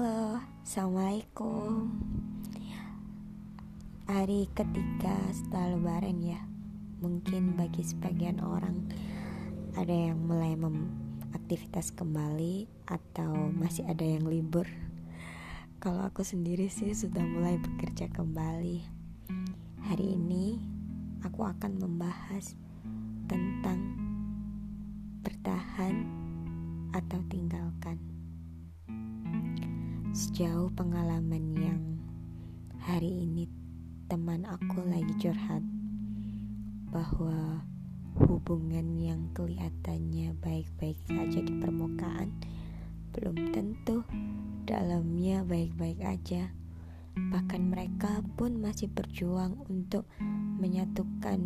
Assalamualaikum. Hari ketiga setelah lebaran ya Mungkin bagi sebagian orang Ada yang mulai aktivitas kembali Atau masih ada yang libur. Kalau aku sendiri sih sudah mulai bekerja kembali. Hari ini aku akan membahas tentang bertahan atau tinggalkan Sejauh pengalaman yang hari ini teman aku lagi curhat bahwa hubungan yang kelihatannya baik-baik saja di permukaan belum tentu dalamnya baik-baik aja. Bahkan mereka pun masih berjuang untuk menyatukan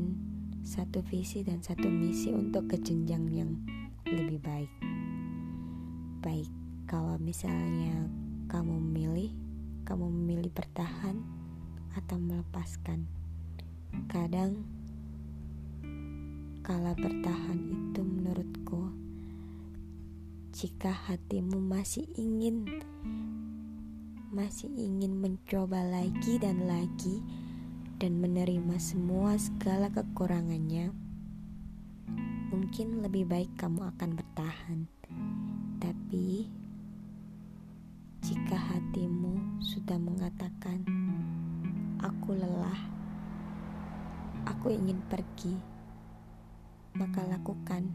satu visi dan satu misi untuk ke jenjang yang lebih baik. Baik, kalau misalnya kamu memilih, kamu memilih bertahan atau melepaskan. Kadang, kala bertahan itu menurutku, jika hatimu masih ingin, masih ingin mencoba lagi dan lagi, dan menerima semua segala kekurangannya, mungkin lebih baik kamu akan bertahan. Tapi sudah mengatakan, "Aku lelah, aku ingin pergi," maka lakukan.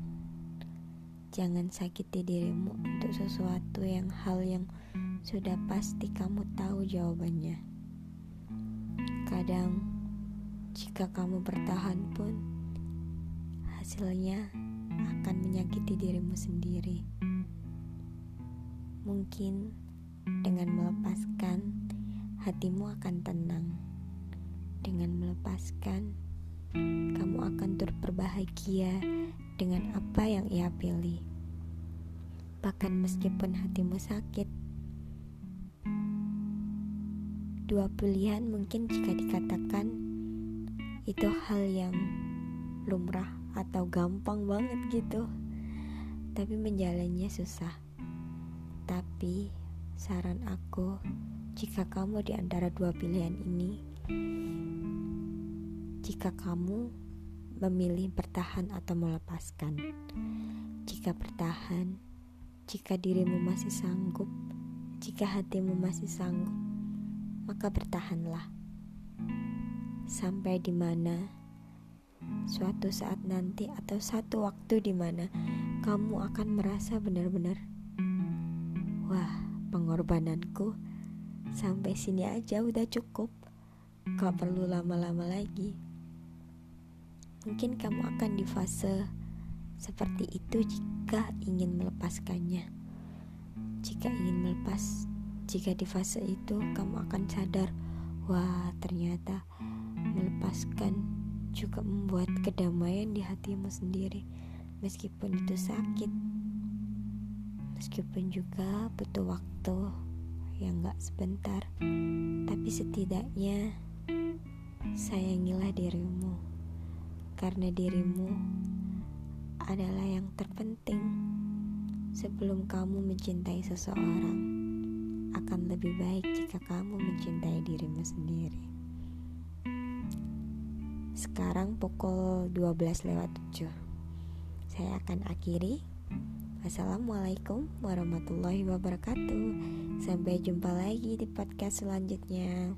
Jangan sakiti dirimu untuk sesuatu yang hal yang sudah pasti kamu tahu jawabannya. Kadang, jika kamu bertahan pun, hasilnya akan menyakiti dirimu sendiri. Mungkin dengan melepaskan, hatimu akan tenang. Dengan melepaskan, kamu akan turut berbahagia dengan apa yang ia pilih. Bahkan meskipun hatimu sakit, dua pilihan mungkin jika dikatakan itu hal yang lumrah atau gampang banget gitu tapi menjalannya susah tapi Saran aku, jika kamu di antara dua pilihan ini, jika kamu memilih bertahan atau melepaskan, jika bertahan, jika dirimu masih sanggup, jika hatimu masih sanggup, maka bertahanlah. Sampai di mana suatu saat nanti atau satu waktu di mana kamu akan merasa benar-benar wah pengorbananku. Sampai sini aja udah cukup. Gak perlu lama-lama lagi. Mungkin kamu akan di fase seperti itu jika ingin melepaskannya. Jika ingin melepas jika di fase itu kamu akan sadar wah ternyata melepaskan juga membuat kedamaian di hatimu sendiri. Meskipun itu sakit Meskipun juga butuh waktu yang gak sebentar, tapi setidaknya sayangilah dirimu, karena dirimu adalah yang terpenting. Sebelum kamu mencintai seseorang, akan lebih baik jika kamu mencintai dirimu sendiri. Sekarang pukul 12 lewat 7. Saya akan akhiri Assalamualaikum warahmatullahi wabarakatuh. Sampai jumpa lagi di podcast selanjutnya.